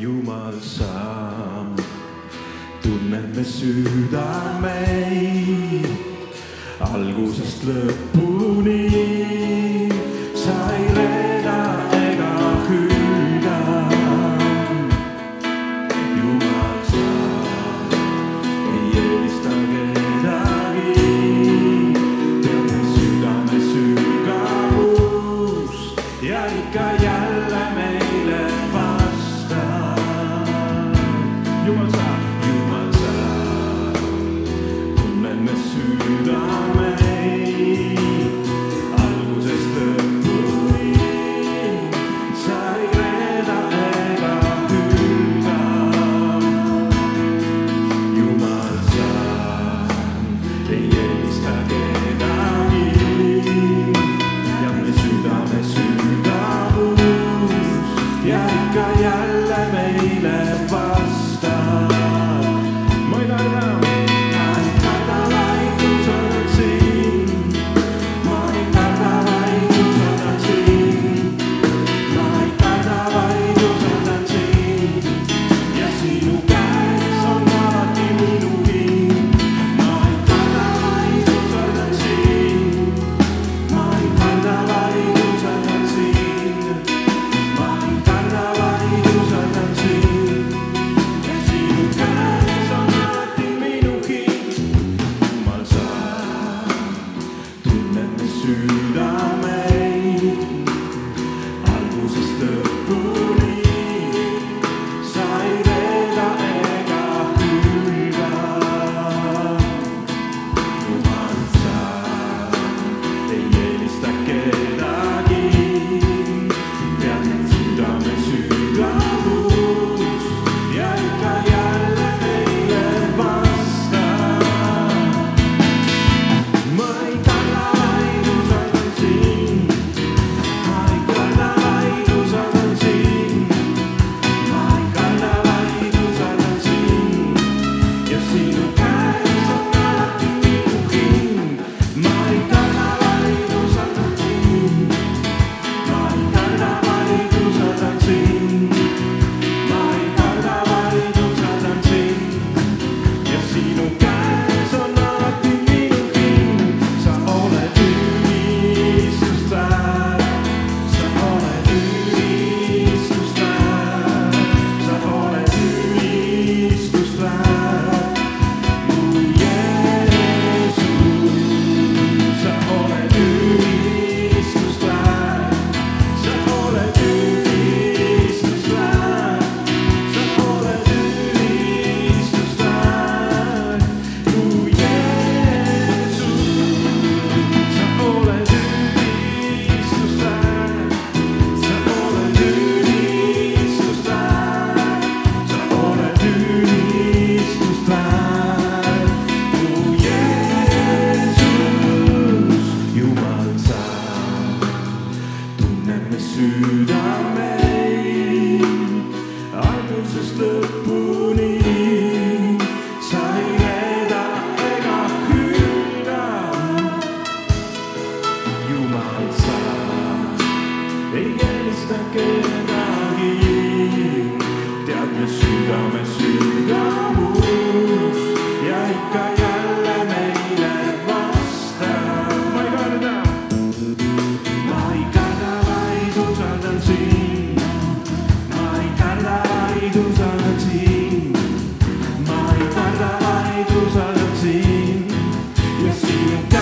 Jumal sa tunned me südameid algusest lõpuni. nunca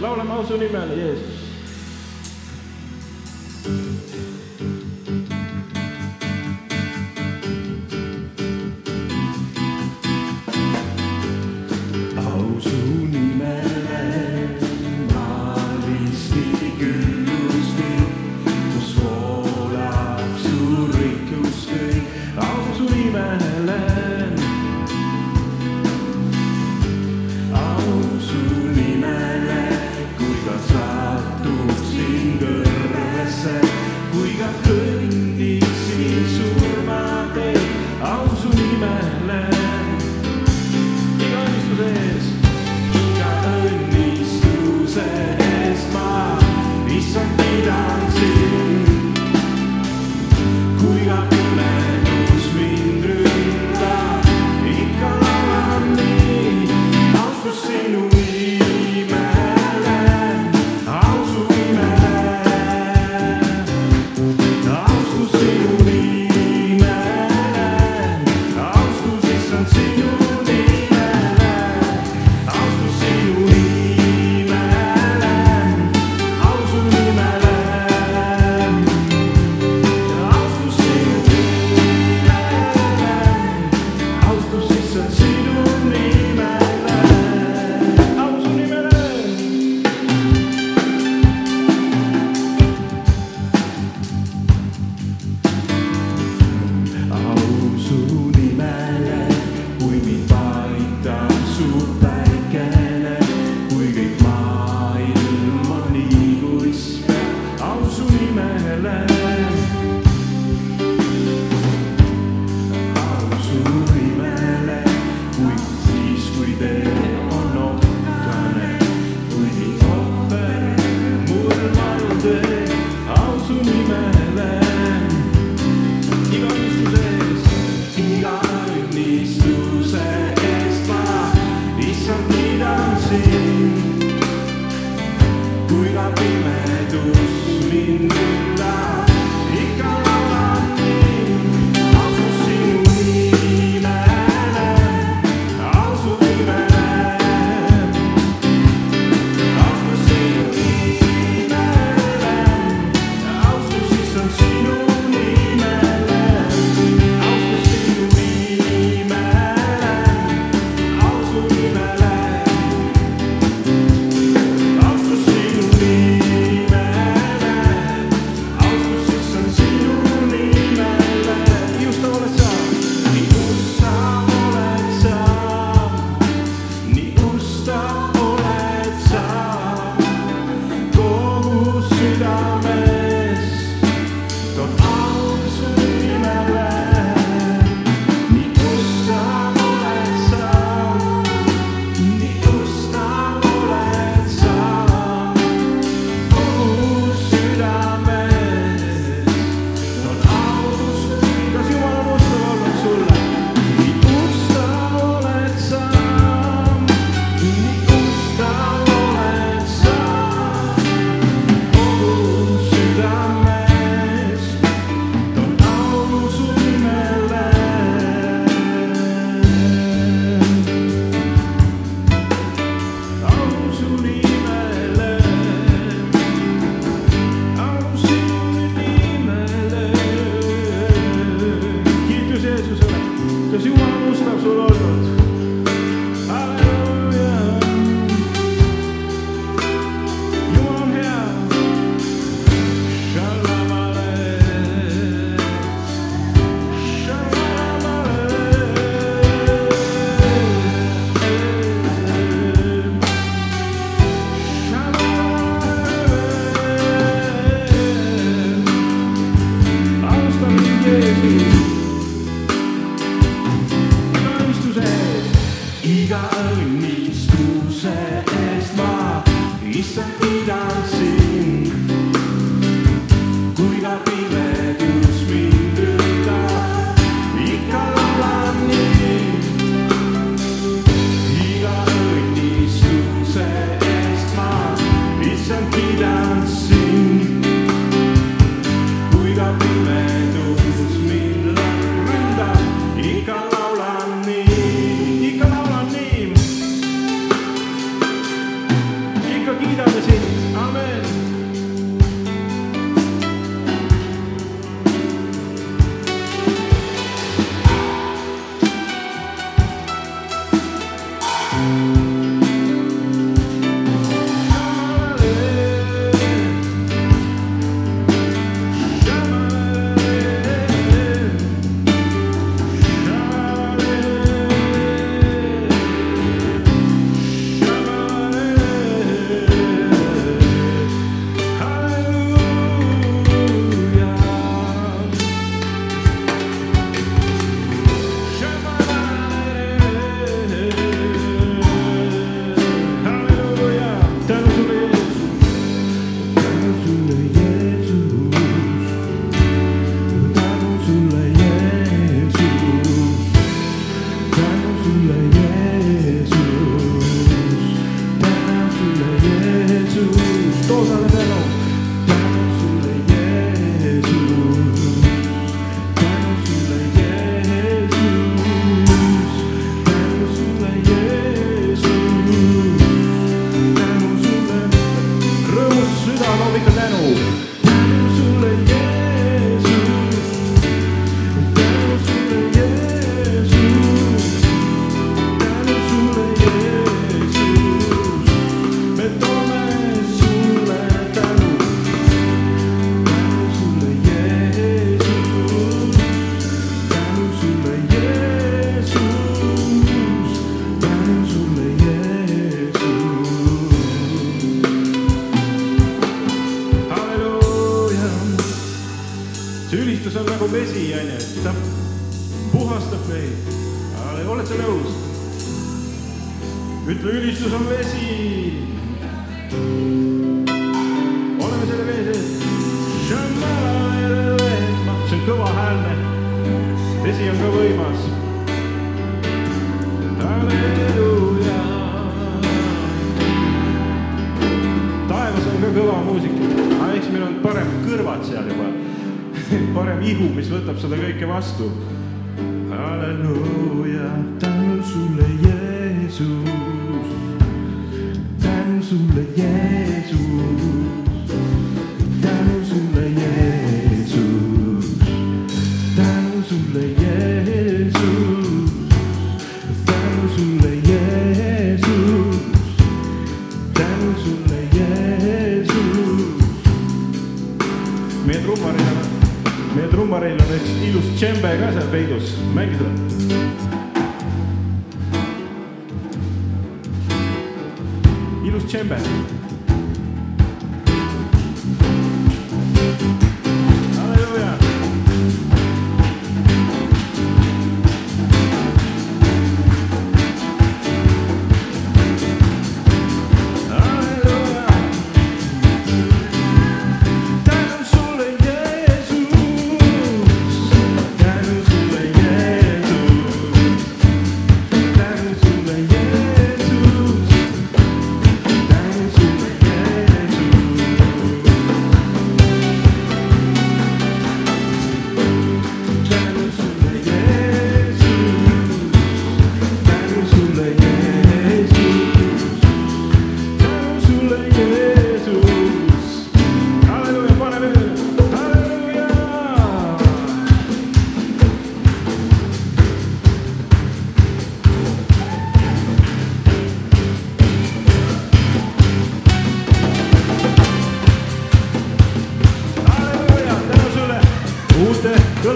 Laula Mausuniman, yes. nõus? ütle, ülistus on vesi. oleme selle vee sees. see on kõva häälne. vesi on ka võimas. halleluuja. taevas on ka kõva muusika, aga eks meil on parem kõrvad seal juba, parem ihu, mis võtab seda kõike vastu. halleluuja, Jesús, tan solo Jesús.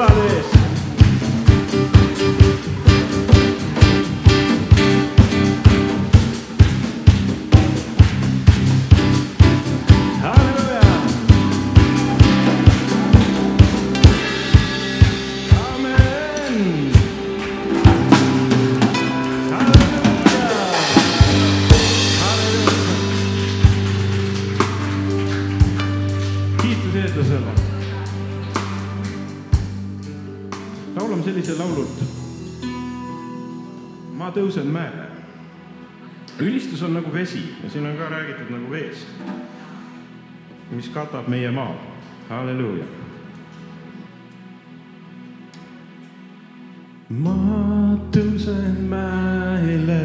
Bangladesh. Siin on ka räägitud nagu vees, mis katab meie maa. halleluuja. ma tõusen mäele,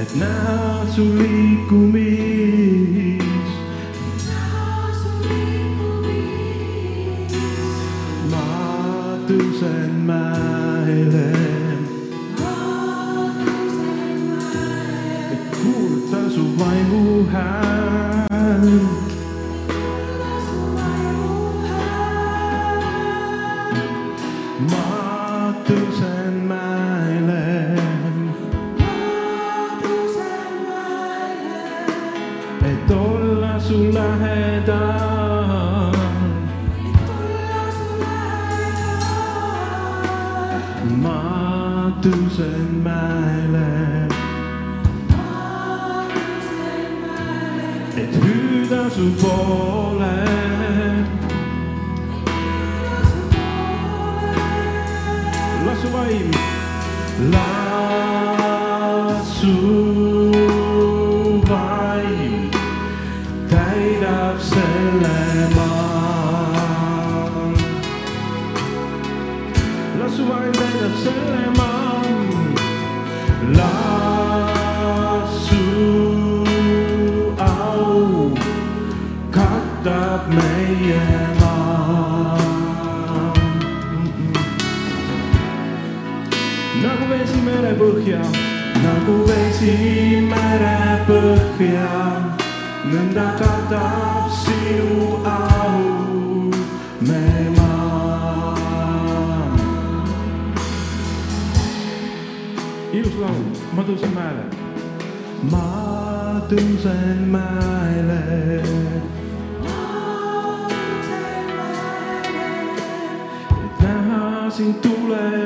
et näha su liikumist. Ma tõusen mäele, et olla su lähedal. ma tõusen mäele, et hüüda su poole. vaim, las su vaim täidab selle maa. las su vaim täidab selle maa. Nagu vesi merepõhja, nõnda katab sinu au me maa. ilus laul, ma tõusen mäele. ma tõusen mäele. et näha sind tulemas,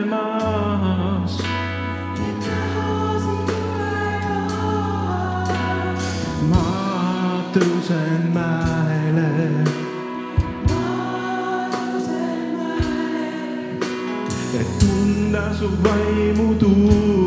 cansaço vai mudar.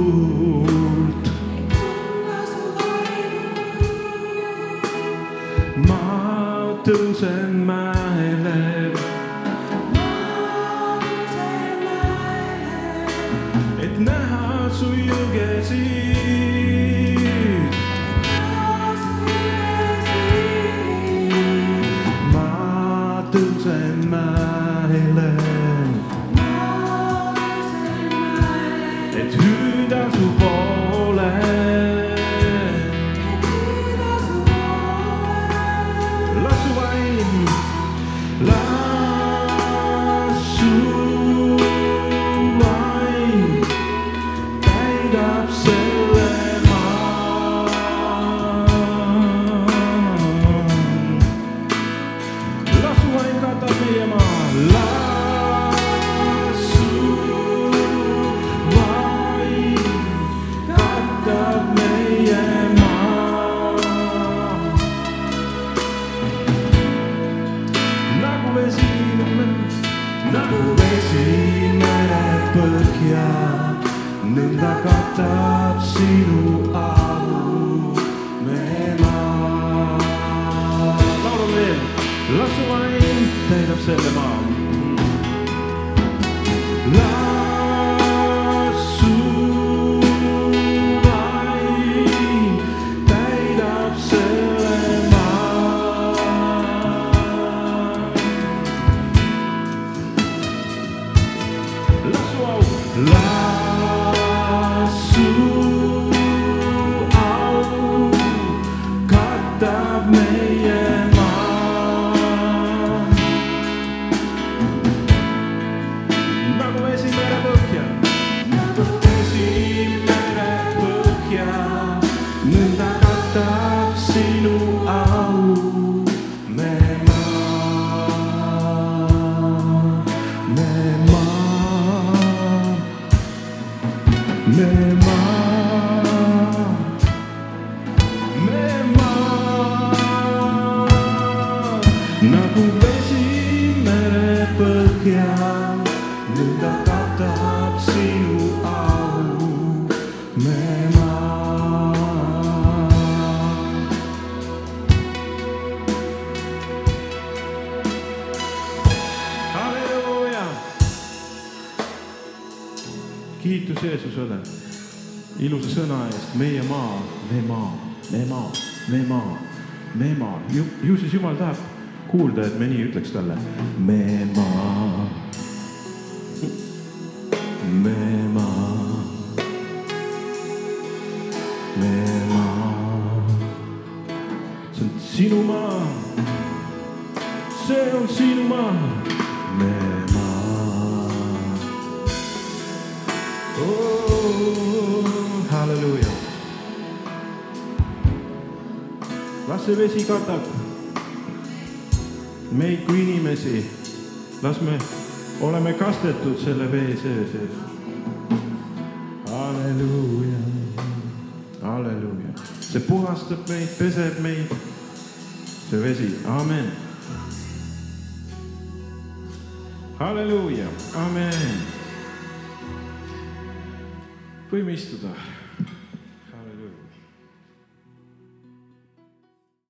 Katab kiitus Jeesusele ilusa sõna eest, meie maa, me maa, me maa, me maa, me maa. ju, ju siis Jumal tahab kuulda, et me nii ütleks talle. me maa, see on sinu maa, me maa oh,. halleluuja. las see vesi katab meid kui inimesi. las me oleme kastetud selle vee sees. halleluuja, halleluuja, see puhastab meid, peseb meid, see vesi, amen halleluuja, amen. võime istuda